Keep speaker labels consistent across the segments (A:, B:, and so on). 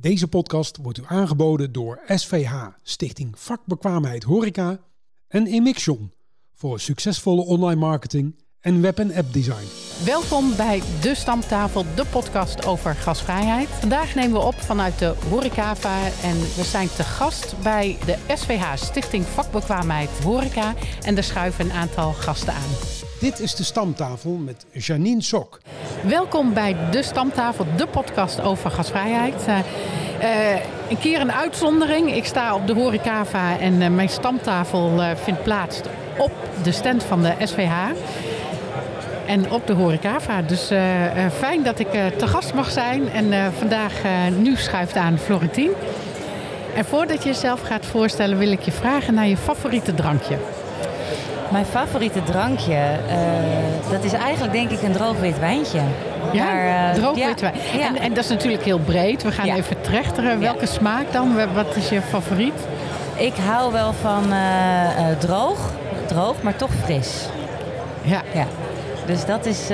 A: Deze podcast wordt u aangeboden door SVH, Stichting Vakbekwaamheid Horeca en Emixion voor succesvolle online marketing en web- en appdesign.
B: Welkom bij De Stamtafel, de podcast over gasvrijheid. Vandaag nemen we op vanuit de Horecava en we zijn te gast bij de SVH, Stichting Vakbekwaamheid Horeca. En er schuiven een aantal gasten aan.
A: Dit is de Stamtafel met Janine Sok.
B: Welkom bij De Stamtafel, de podcast over gasvrijheid. Uh, uh, een keer een uitzondering. Ik sta op de Horecava en uh, mijn stamtafel vindt plaats op de stand van de SVH en op de Horecava. Dus fijn dat ik te gast mag zijn. En vandaag nu schuift aan Florentien. En voordat je jezelf gaat voorstellen, wil ik je vragen naar je favoriete drankje.
C: Mijn favoriete drankje, dat is eigenlijk denk ik een droog wit wijntje.
B: Ja, maar, droog ja, wit wijn. Ja. En, en, dat is natuurlijk heel breed. We gaan ja. even trechteren. Welke smaak dan? Wat is je favoriet?
C: Ik hou wel van droog, droog, maar toch fris.
B: Ja.
C: ja. Dus dat is,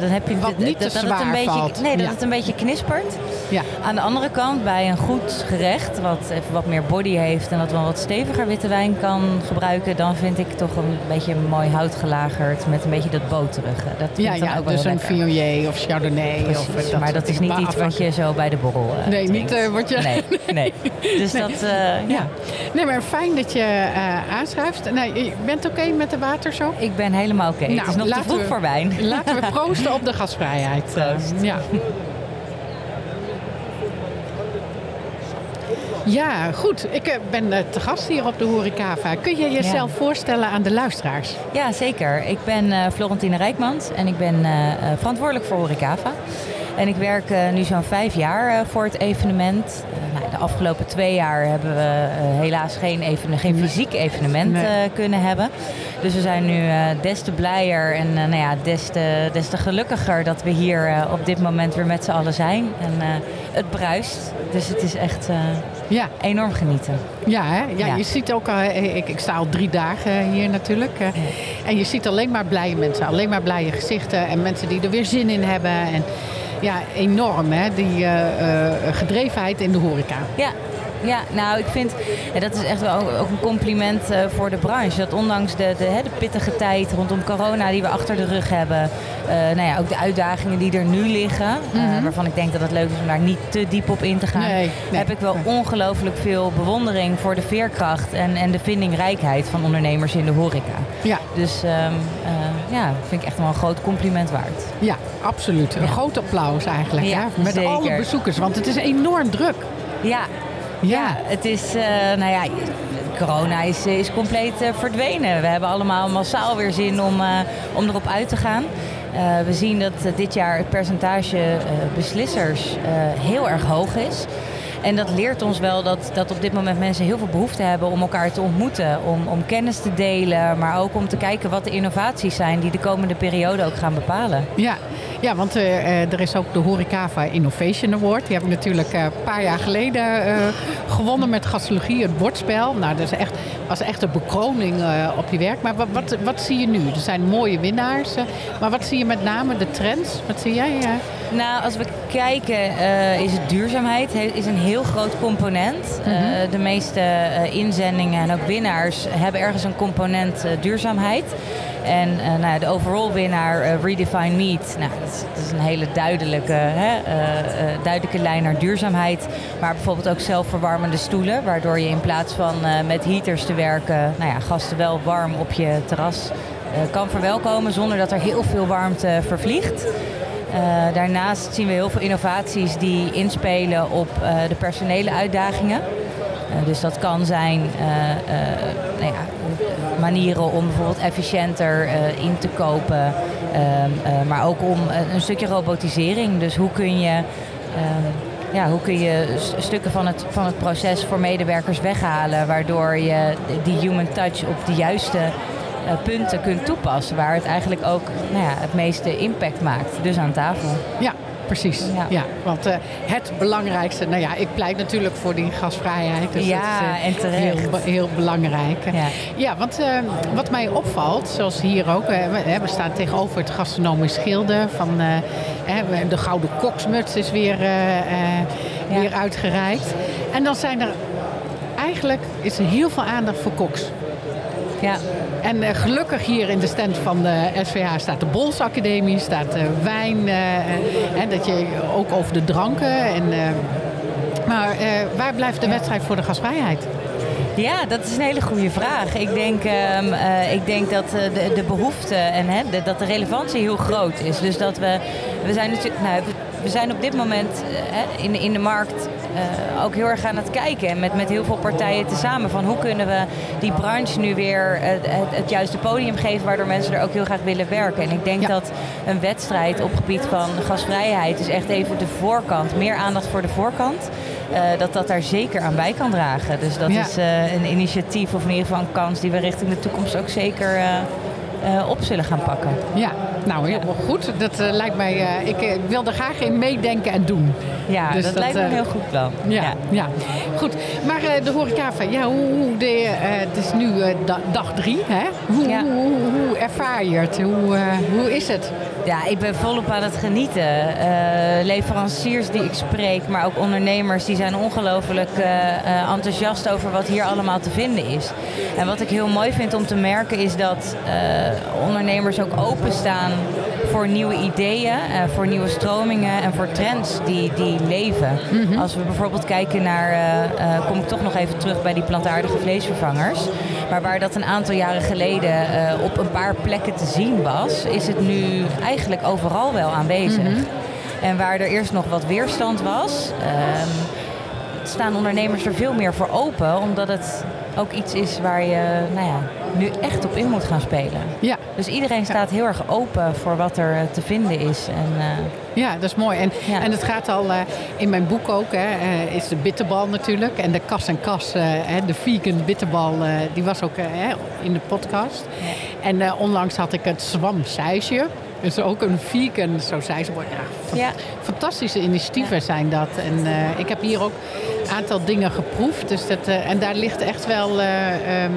C: dan heb je
B: Wat niet
C: dat, het een beetje,
B: valt.
C: nee, dat het een beetje knispert.
B: Ja.
C: Aan de andere kant, bij een goed gerecht, wat even wat meer body heeft en dat wel wat steviger witte wijn kan gebruiken, dan vind ik toch een beetje mooi hout gelagerd met een beetje dat boterige. Dat
B: ja, ja
C: ook wel
B: dus een. Viognier of Chardonnay.
C: Precies,
B: of, dat
C: maar dat is niet iets wat je zo bij de borrel uh,
B: Nee,
C: drinkt.
B: niet uh, wat je...
C: Nee, nee. Dus
B: nee.
C: dat, uh, ja.
B: Nee, maar fijn dat je aanschuift. Nee, je bent oké okay met de water zo?
C: Ik ben helemaal oké. Okay.
B: Nou,
C: het is nog te vroeg
B: we,
C: voor wijn.
B: Laten we proosten op de gasvrijheid.
C: Proost.
B: ja. Ja, goed. Ik ben te gast hier op de Horecava. Kun je jezelf ja. voorstellen aan de luisteraars?
C: Ja, zeker. Ik ben uh, Florentine Rijkmans en ik ben verantwoordelijk voor Horecava. En ik werk nu zo'n vijf jaar voor het evenement. Nou, de afgelopen twee jaar hebben we helaas geen, even, geen fysiek evenement
B: Nee.
C: kunnen hebben. Dus we zijn nu des te blijer en nou ja, des, te, des te gelukkiger dat we hier op dit moment weer met z'n allen zijn. En het bruist. Dus het is echt
B: ja.
C: enorm genieten.
B: Ja, hè? Ja,
C: Ja.
B: je ziet ook, al, ik, ik sta al drie dagen hier natuurlijk. eh, En je ziet alleen maar blije mensen, alleen maar blije gezichten. En mensen die er weer zin in hebben. En ja, enorm hè, die eh, eh, gedrevenheid in de horeca.
C: Ja. Ja, nou, ik vind, en dat is echt wel ook, een compliment uh, voor de branche. Dat ondanks de, de, hè, de pittige tijd rondom corona die we achter de rug hebben, uh, nou ja, ook de uitdagingen die er nu liggen, uh,
B: Mhm.
C: waarvan ik denk dat het leuk is om daar niet te diep op in te gaan,
B: Nee, nee.
C: heb ik wel ongelooflijk veel bewondering voor de veerkracht en, en de vindingrijkheid van ondernemers in de horeca.
B: Ja,
C: Dus um, ja, vind ik echt wel een groot compliment waard.
B: ja absoluut. Een
C: Ja.
B: groot applaus eigenlijk.
C: Ja,
B: hè? Met
C: zeker.
B: alle bezoekers, want het is enorm druk.
C: Ja, ja, het is, uh, nou ja, corona is, is compleet uh, verdwenen. We hebben allemaal massaal weer zin om, uh, om erop uit te gaan. We zien dat dit jaar het percentage beslissers heel erg hoog is. En dat leert ons wel dat, dat op dit moment mensen heel veel behoefte hebben om elkaar te ontmoeten. Om, om kennis te delen, maar ook om te kijken wat de innovaties zijn die de komende periode ook gaan bepalen.
B: Ja, ja want uh, er is ook de Horecava Innovation Award. Die heb ik natuurlijk uh, een paar jaar geleden uh, gewonnen met gastologie, het bordspel. Nou, dat is echt, was echt een bekroning op je werk. Maar wat, wat, wat zie je nu? Er zijn mooie winnaars. maar wat zie je met name de trends? Wat zie jij?
C: Nou, als we kijken, uh, is het duurzaamheid is een heel groot component.
B: Mhm.
C: Uh, de meeste uh, inzendingen en ook winnaars hebben ergens een component duurzaamheid. En nou, ja, de overall winnaar, Redefine Meat, nou, dat, is, dat is een hele duidelijke, hè, duidelijke lijn naar duurzaamheid. Maar bijvoorbeeld ook zelfverwarmende stoelen, waardoor je in plaats van met heaters te werken, nou ja, gasten wel warm op je terras kan verwelkomen zonder dat er heel veel warmte vervliegt. Uh, daarnaast zien we heel veel innovaties die inspelen op uh, de personele uitdagingen. Uh, dus dat kan zijn nou ja, manieren om bijvoorbeeld efficiënter in te kopen, maar ook om een stukje robotisering. Dus hoe kun je ja, hoe kun je stukken van het, van het proces voor medewerkers weghalen, waardoor je die human touch op de juiste punten kunt toepassen, waar het eigenlijk ook nou ja, het meeste impact maakt. Dus aan tafel.
B: Ja, precies. Ja. want het belangrijkste, nou ja, ik pleit natuurlijk voor die gasvrijheid.
C: Dus ja, dat is, en terecht.
B: Heel, heel belangrijk. Ja, ja want wat mij opvalt, zoals hier ook, we, we staan tegenover het gastronomisch gilde van de Gouden Koksmuts is weer, weer uitgereikt. En dan zijn er eigenlijk is er heel veel aandacht voor koks. Ja. En uh, gelukkig hier in de stand van de SVH staat de Bols Academie, staat uh, wijn. En dat je ook over de dranken. En, maar waar blijft de wedstrijd voor de gasvrijheid?
C: Ja, dat is een hele goede vraag. Ik denk, um, ik denk dat de, de behoefte en hè, de, dat de relevantie heel groot is. Dus dat we, we zijn natuurlijk, nou, we zijn op dit moment in, in de markt ook heel erg aan het kijken. met, met heel veel partijen tezamen. Van hoe kunnen we die branche nu weer het, het, juiste podium geven. Waardoor mensen er ook heel graag willen werken. En ik denk dat een wedstrijd op gebied van gasvrijheid. is echt even de voorkant. Meer aandacht voor de voorkant. Uh, dat dat daar zeker aan bij kan dragen. Dus dat is uh, een initiatief of in ieder geval een kans die we richting de toekomst ook zeker op zullen gaan pakken.
B: Ja, nou heel goed. Dat lijkt mij. ik wil er graag in meedenken en doen.
C: Ja, dus dat, lijkt me een heel goed plan.
B: Ja, ja. goed. Maar de horeca van, ja, hoe, de, het is nu dag drie, hè? Hoe, ja. hoe, hoe, hoe, ervaar je het? Hoe, hoe is het?
C: Ja, ik ben volop aan het genieten. leveranciers die ik spreek, maar ook ondernemers, die zijn ongelooflijk enthousiast over wat hier allemaal te vinden is. En wat ik heel mooi vind om te merken is dat ondernemers ook openstaan voor nieuwe ideeën, voor nieuwe stromingen en voor trends die, die leven. Mhm. Als we bijvoorbeeld kijken naar, uh, kom ik toch nog even terug bij die plantaardige vleesvervangers. Maar waar dat een aantal jaren geleden uh, op een paar plekken te zien was, is het nu eigenlijk overal wel aanwezig. Mhm. En waar er eerst nog wat weerstand was, ehm, staan ondernemers er veel meer voor open, omdat het ook iets is waar je nou ja, nu echt op in moet gaan spelen. Ja. Dus iedereen staat heel erg open voor wat er te vinden is. En, uh,
B: ja, dat is mooi. En, en het gaat al uh, in mijn boek ook, hè, uh, is de bitterbal natuurlijk. En de kas en kas, de vegan bitterbal, die was ook in de podcast. En onlangs had ik het zwam Dus ook een vegan sausijsbord. Ja, ja. Fantastische initiatieven zijn dat. En ik heb hier ook een aantal dingen geproefd. Dus dat, en daar ligt echt wel um,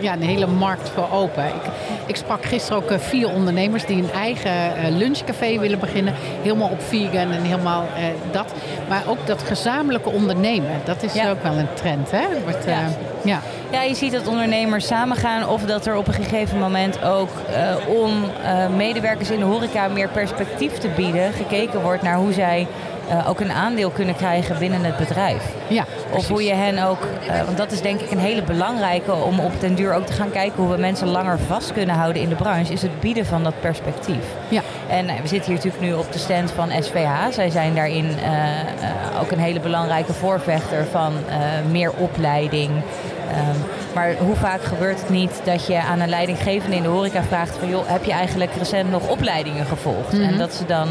B: ja, een hele markt voor open. Ik, ik sprak gisteren ook vier ondernemers die een eigen lunchcafé willen beginnen. Helemaal op vegan en helemaal eh, dat. Maar ook dat gezamenlijke ondernemen, dat is ook wel een trend. Hè? Wordt, ja.
C: Ja. ja, je ziet dat ondernemers samengaan of dat er op een gegeven moment ook uh, om uh, medewerkers in de horeca meer perspectief te bieden, gekeken wordt naar hoe zij uh, ook een aandeel kunnen krijgen binnen het bedrijf. Ja, of hoe je hen ook, uh, want dat is denk ik een hele belangrijke om op den duur ook te gaan kijken hoe we mensen langer vast kunnen houden in de branche, is het bieden van dat perspectief. Ja. En uh, we zitten hier natuurlijk nu op de stand van SVH. Zij zijn daarin ook een hele belangrijke voorvechter van meer opleiding. Um, maar hoe vaak gebeurt het niet dat je aan een leidinggevende in de horeca vraagt van joh, heb je eigenlijk recent nog opleidingen gevolgd? Mm -hmm. En dat ze dan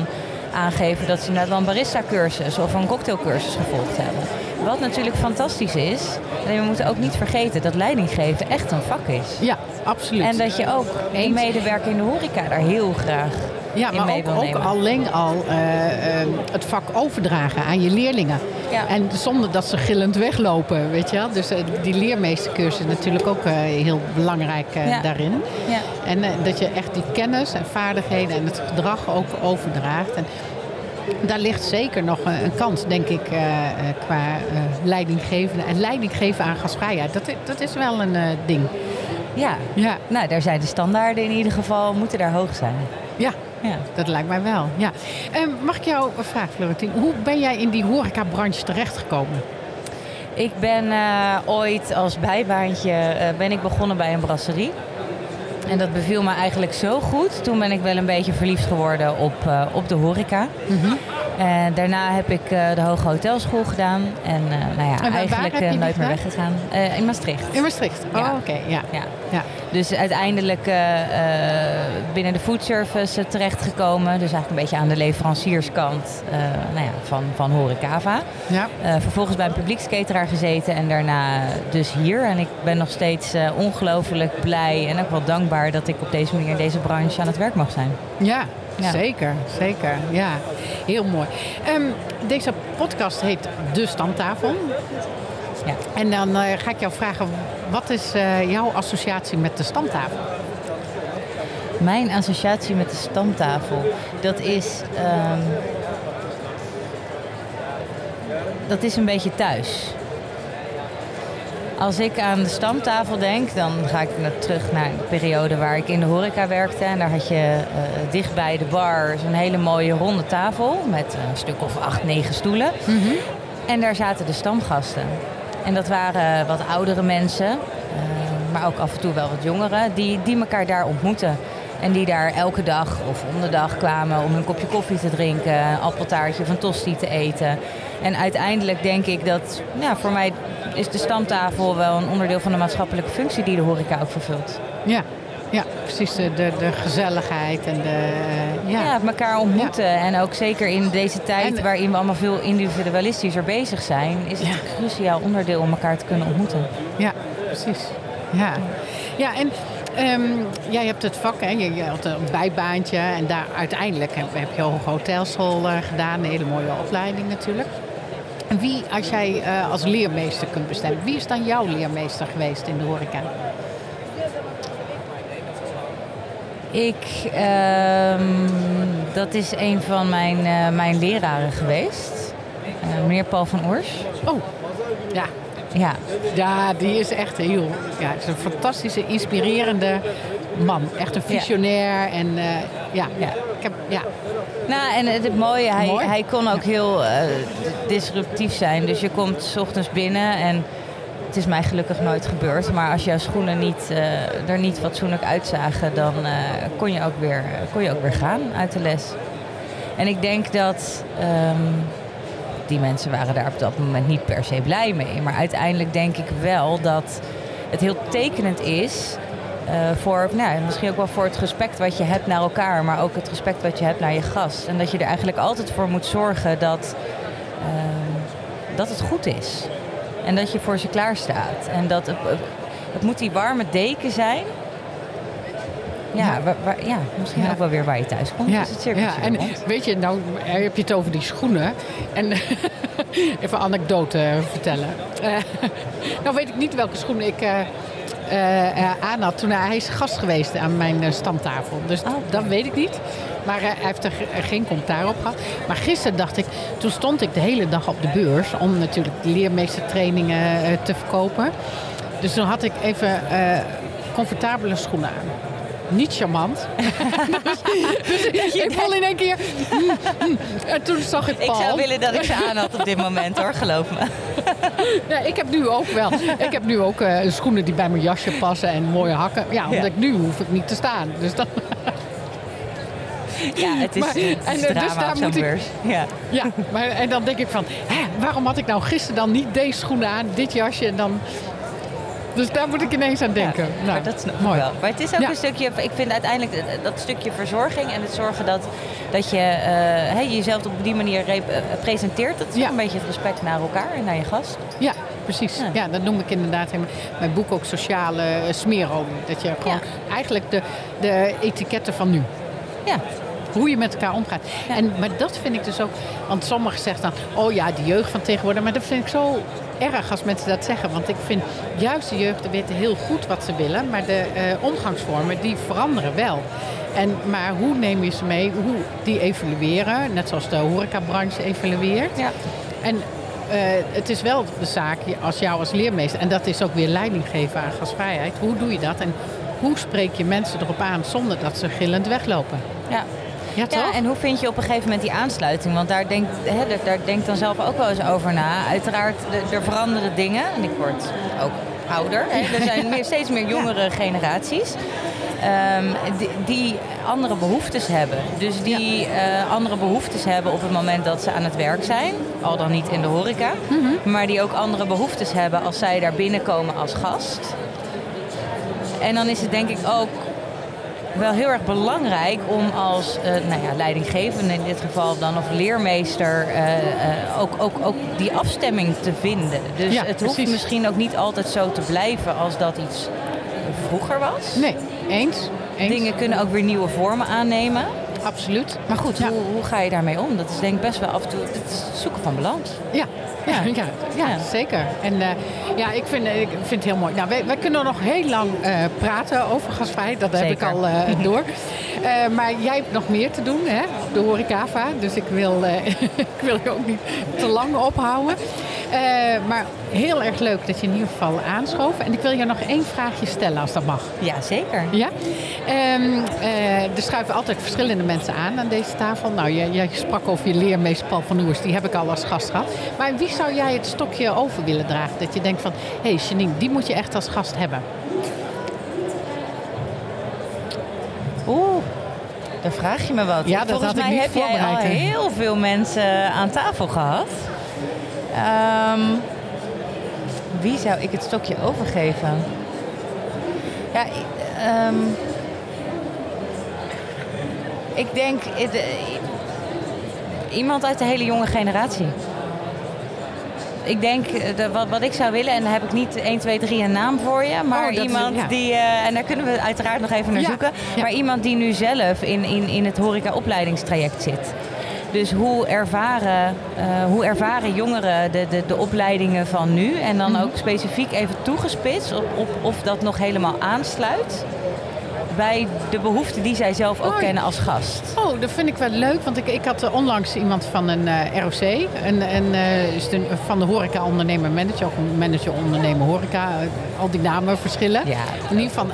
C: aangeven dat ze net een barista-cursus of een cocktailcursus gevolgd hebben. Wat natuurlijk fantastisch is. En we moeten ook niet vergeten dat leidinggeven echt een vak is.
B: Ja, absoluut.
C: En dat je ook een medewerker in de horeca daar heel graag ja, maar
B: ook, ook, alleen al uh, uh, het vak overdragen aan je leerlingen. Ja. En zonder dat ze gillend weglopen, weet je wel. Dus uh, die leermeestercursus is natuurlijk ook heel belangrijk ja. daarin. Ja. En dat je echt die kennis en vaardigheden en het gedrag ook overdraagt. En daar ligt zeker nog een kans, denk ik, qua leidinggevende. En leidinggeven aan gasvrijheid, dat, dat is wel een ding.
C: Ja. ja, nou daar zijn de standaarden in ieder geval, moeten daar hoog zijn.
B: Ja, ja, dat lijkt mij wel. Ja. Uh, mag ik jou vragen, Florentine? Hoe ben jij in die horecabranche terechtgekomen?
C: Ik ben uh, ooit als bijbaantje uh, ben ik begonnen bij een brasserie. En dat beviel me eigenlijk zo goed. Toen ben ik wel een beetje verliefd geworden op, uh, op de horeca. Mm -hmm. En daarna heb ik uh, de Hoge Hotelschool gedaan. En uh, nou ja, en eigenlijk uh, nooit meer weggegaan. in Maastricht.
B: In Maastricht, oh, ja. oké. Okay. Ja. ja.
C: Ja. Dus uiteindelijk binnen de foodservice terechtgekomen. Dus eigenlijk een beetje aan de leverancierskant nou ja, van, van Horecava. Ja. vervolgens bij een publiekskateraar gezeten en daarna dus hier. En ik ben nog steeds ongelooflijk blij en ook wel dankbaar dat ik op deze manier in deze branche aan het werk mag zijn.
B: Ja,
C: Ja.
B: Zeker, zeker. Ja, heel mooi. Ehm, deze podcast heet De Stamtafel.
C: Ja.
B: En dan eh, ga ik jou vragen, wat is eh, jouw associatie met de stamtafel?
C: Mijn associatie met de stamtafel, dat is. ehm, dat is een beetje thuis. Als ik aan de stamtafel denk, dan ga ik naar- terug naar een periode waar ik in de horeca werkte. En daar had je eh, dicht bij de bar zo'n hele mooie ronde tafel met een stuk of acht, negen stoelen. En daar zaten de stamgasten. En dat waren wat oudere mensen, eh, maar ook af en toe wel wat jongeren, die, die elkaar daar ontmoetten. En die daar elke dag of om de dag kwamen om een kopje koffie te drinken, een appeltaartje of een tosti te eten. En uiteindelijk denk ik dat, ja, voor mij is de stamtafel wel een onderdeel van de maatschappelijke functie die de horeca ook vervult.
B: Ja, ja precies. De, de, de gezelligheid en de... eh,
C: Ja,
B: ja.
C: elkaar ontmoeten. En ook zeker in deze tijd
B: En-
C: waarin we allemaal veel individualistischer bezig zijn, is het
B: Ja.
C: een cruciaal onderdeel om elkaar te kunnen ontmoeten.
B: Ja, precies. Ja, ja en ehm, jij hebt het vak, hè? Je, je had een bijbaantje en daar uiteindelijk heb, heb je hoge hotelschool eh, gedaan, een hele mooie opleiding natuurlijk. En wie, als jij eh, als leermeester kunt bestemmen, wie is dan jouw leermeester geweest in de horeca?
C: Ik, ehm, dat is een van mijn, eh, mijn leraren geweest. Eh, meneer Paul van Oors.
B: Oh, ja.
C: Ja,
B: Ja, die is echt heel... Ja, is een fantastische, inspirerende man. Echt een visionair en eh, ja,
C: Ja.
B: Ik heb, ja.
C: nou en het, het mooie, hij,
B: Mooi.
C: hij kon ook heel eh, disruptief zijn. Dus je komt 's ochtends binnen en het is mij gelukkig nooit gebeurd. Maar als jouw schoenen niet, eh, er niet fatsoenlijk uitzagen, dan kon, je ook weer, kon je ook weer gaan uit de les. En ik denk dat ehm, die mensen waren daar op dat moment niet per se blij mee. Maar uiteindelijk denk ik wel dat het heel tekenend is eh, voor, nou, ja, misschien ook wel voor het respect wat je hebt naar elkaar, maar ook het respect wat je hebt naar je gast. En dat je er eigenlijk altijd voor moet zorgen dat, ehm, dat het goed is. En dat je voor ze klaar staat. En dat het, het moet die warme deken zijn. Ja,
B: Ja.
C: waar- waar- ja misschien
B: Ja.
C: ook wel weer waar je thuis komt.
B: Ja,
C: Dus het cirkeltje
B: ja, en
C: rond.
B: weet je, nou heb je het over die schoenen. En even anekdote vertellen. Eh, nou weet ik niet welke schoenen ik eh, eh, eh, aan had toen hij, is gast geweest aan mijn eh, stamtafel. Dus
C: Oh.
B: dat weet ik niet. Maar eh, hij heeft er ge- geen commentaar op gehad. Maar gisteren dacht ik, toen stond ik de hele dag op de beurs om natuurlijk de leermeestertrainingen eh, te verkopen. Dus toen had ik even eh, comfortabele schoenen aan. Niet charmant. dus dus ik val in één keer. mm, mm. En toen zag ik
C: Ik
B: Paul.
C: zou willen dat ik ze aan had op dit moment hoor, geloof me.
B: Ja, ik heb nu ook wel. Ik heb nu ook eh, schoenen die bij mijn jasje passen en mooie hakken. Ja, omdat
C: Ja.
B: ik nu hoef ik niet te staan. Dus
C: Ja, het is,
B: Maar-
C: het is
B: en, dus daar moet ik-.
C: Ja.
B: ja, maar en dan denk ik van, hè, waarom had ik nou gisteren dan niet deze schoenen aan, dit jasje en dan. Dus daar moet ik ineens aan denken.
C: Ja,
B: nou,
C: maar dat ik
B: mooi.
C: wel. Maar het is ook
B: Ja.
C: een stukje, ik vind uiteindelijk dat- stukje verzorging en het zorgen dat, dat je hè, jezelf op die manier eh, presenteert. Dat is
B: Ja.
C: een beetje het respect naar elkaar en naar je gast.
B: Ja, precies.
C: Ja.
B: Dat noem ik inderdaad in mijn- boek ook sociale eh, smeerolie. Dat je gewoon eigenlijk de, de etiketten van nu.
C: Ja,
B: Hoe je met elkaar omgaat.
C: Ja.
B: En, maar dat vind ik dus ook... Want sommigen zeggen dan... Oh ja, de jeugd van tegenwoordig. Maar dat vind ik zo erg als mensen dat zeggen. Want ik vind juist de jeugd weten heel goed wat ze willen. Maar de eh, omgangsvormen, die veranderen wel. En, maar hoe neem je ze mee? Hoe die evalueren. Net zoals de horecabranche evalueert.
C: ja.
B: En eh, het is wel de zaak als jou als leermeester, en dat is ook weer leiding geven aan gastvrijheid. Hoe doe je dat en hoe spreek je mensen erop aan zonder dat ze gillend weglopen?
C: ja.
B: Ja, toch?
C: Ja, en hoe vind je op een gegeven moment die aansluiting? Want daar denkt, hè, daar, daar denkt dan zelf ook wel eens over na. Uiteraard, er- er veranderen dingen. En ik word ook ouder. Hè. Er zijn meer, steeds meer jongere generaties. ehm, die, die andere behoeftes hebben. Dus die eh, andere behoeftes hebben op het moment dat ze aan het werk zijn. Al dan niet in de horeca. Maar die ook andere behoeftes hebben als zij daar binnenkomen als gast. En dan is het denk ik ook wel heel erg belangrijk om als eh, nou ja, leidinggevende in dit geval dan of leermeester eh, eh, ook, ook, ook die afstemming te vinden. Dus
B: Ja,
C: het hoeft
B: precies.
C: misschien ook niet altijd zo te blijven als dat iets vroeger was.
B: Nee, eens. eens.
C: Dingen kunnen ook weer nieuwe vormen aannemen.
B: Absoluut.
C: Maar goed,
B: Ja.
C: hoe, hoe ga je daarmee om? Dat is denk ik best wel af en toe het is het zoeken van balans.
B: Ja, ja, ja, zeker. En eh, ja, ik vind, ik vind het heel mooi. Nou, wij, wij kunnen nog heel lang eh, praten over gasvrijheid. Dat heb ik al eh, door. Eh, maar jij hebt nog meer te doen, hè? De horecava. Dus ik wil, eh, ik wil je ook niet te lang ophouden. Eh, maar heel erg leuk dat je in ieder geval aanschoof. En ik wil je nog één vraagje stellen, als dat mag.
C: Ja, zeker.
B: Ja? Eh, er schuiven altijd verschillende mensen aan aan deze tafel. Nou, jij, jij sprak over je leermeester Paul van Oers. Die heb ik al als gast gehad. Maar wie zou jij het stokje over willen dragen? Dat je denkt van, hé hey, Janine, die moet je echt als gast hebben.
C: Oeh, dan vraag je me wat.
B: Ja, dat
C: Volgens
B: had ik
C: mij
B: niet
C: heb jij al heel veel mensen aan tafel gehad. Ehm, wie zou ik het stokje overgeven? Ja, ehm, ik denk eh, iemand uit de hele jonge generatie. Ik denk, eh, de, wat, wat ik zou willen, en dan heb ik niet 1, 2, 3 een naam voor je, maar
B: Oh, is-
C: iemand
B: ja.
C: die, eh, en daar kunnen we uiteraard nog even naar
B: Ja,
C: zoeken,
B: ja.
C: maar iemand die nu zelf in, in, in het horeca-opleidingstraject zit. Dus hoe ervaren, eh, hoe ervaren jongeren de, de, de opleidingen van nu? En dan
B: Mhm.
C: ook specifiek even toegespitst op, op of dat nog helemaal aansluit bij de behoeften die zij zelf ook kennen als gast.
B: Oh, dat vind ik wel leuk. Want ik, ik had eh, onlangs iemand van een eh, ROC. Een, een, van de horeca ondernemer manager. Of een manager ondernemer horeca. al die namen verschillen.
C: Ja.
B: In ieder geval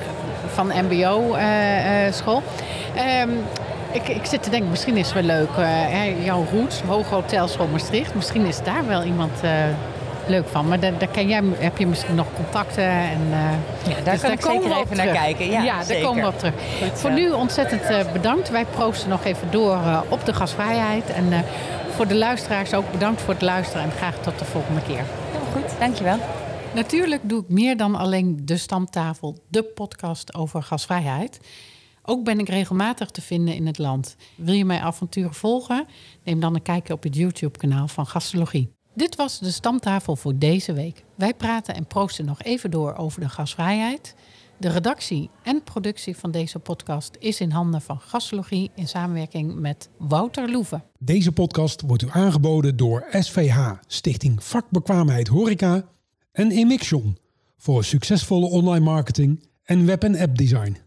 B: van mbo eh, eh, school. Ehm, ik, ik zit te denken, misschien is het wel leuk. eh, hè, jouw roots, Hoge Hotelschool Maastricht. Misschien is daar wel iemand eh, leuk van. Maar daar, daar ken jij, heb je misschien nog contacten. En, eh,
C: Ja, daar
B: dus
C: kan ik
B: komen
C: zeker
B: we
C: even naar kijken. Ja,
B: daar komen we op terug.
C: Goed
B: Voor nu ontzettend eh, bedankt. Wij proosten nog even door eh, op de gasvrijheid. En eh, voor de luisteraars ook bedankt voor het luisteren. En graag tot de volgende keer.
C: Heel goed, dankjewel.
B: Natuurlijk doe ik meer dan alleen de stamtafel, de podcast over gasvrijheid. Ook ben ik regelmatig te vinden in het land. Wil je mijn avonturen volgen? Neem dan een kijkje op het YouTube-kanaal van Gastologie. Dit was de stamtafel voor deze week. Wij praten en proosten nog even door over de gasvrijheid. De redactie en productie van deze podcast is in handen van Gastologie in samenwerking met Wouter Loeven.
A: Deze podcast wordt u aangeboden door SVH, Stichting Vakbekwaamheid Horeca en Emixion voor succesvolle online marketing en web- en appdesign.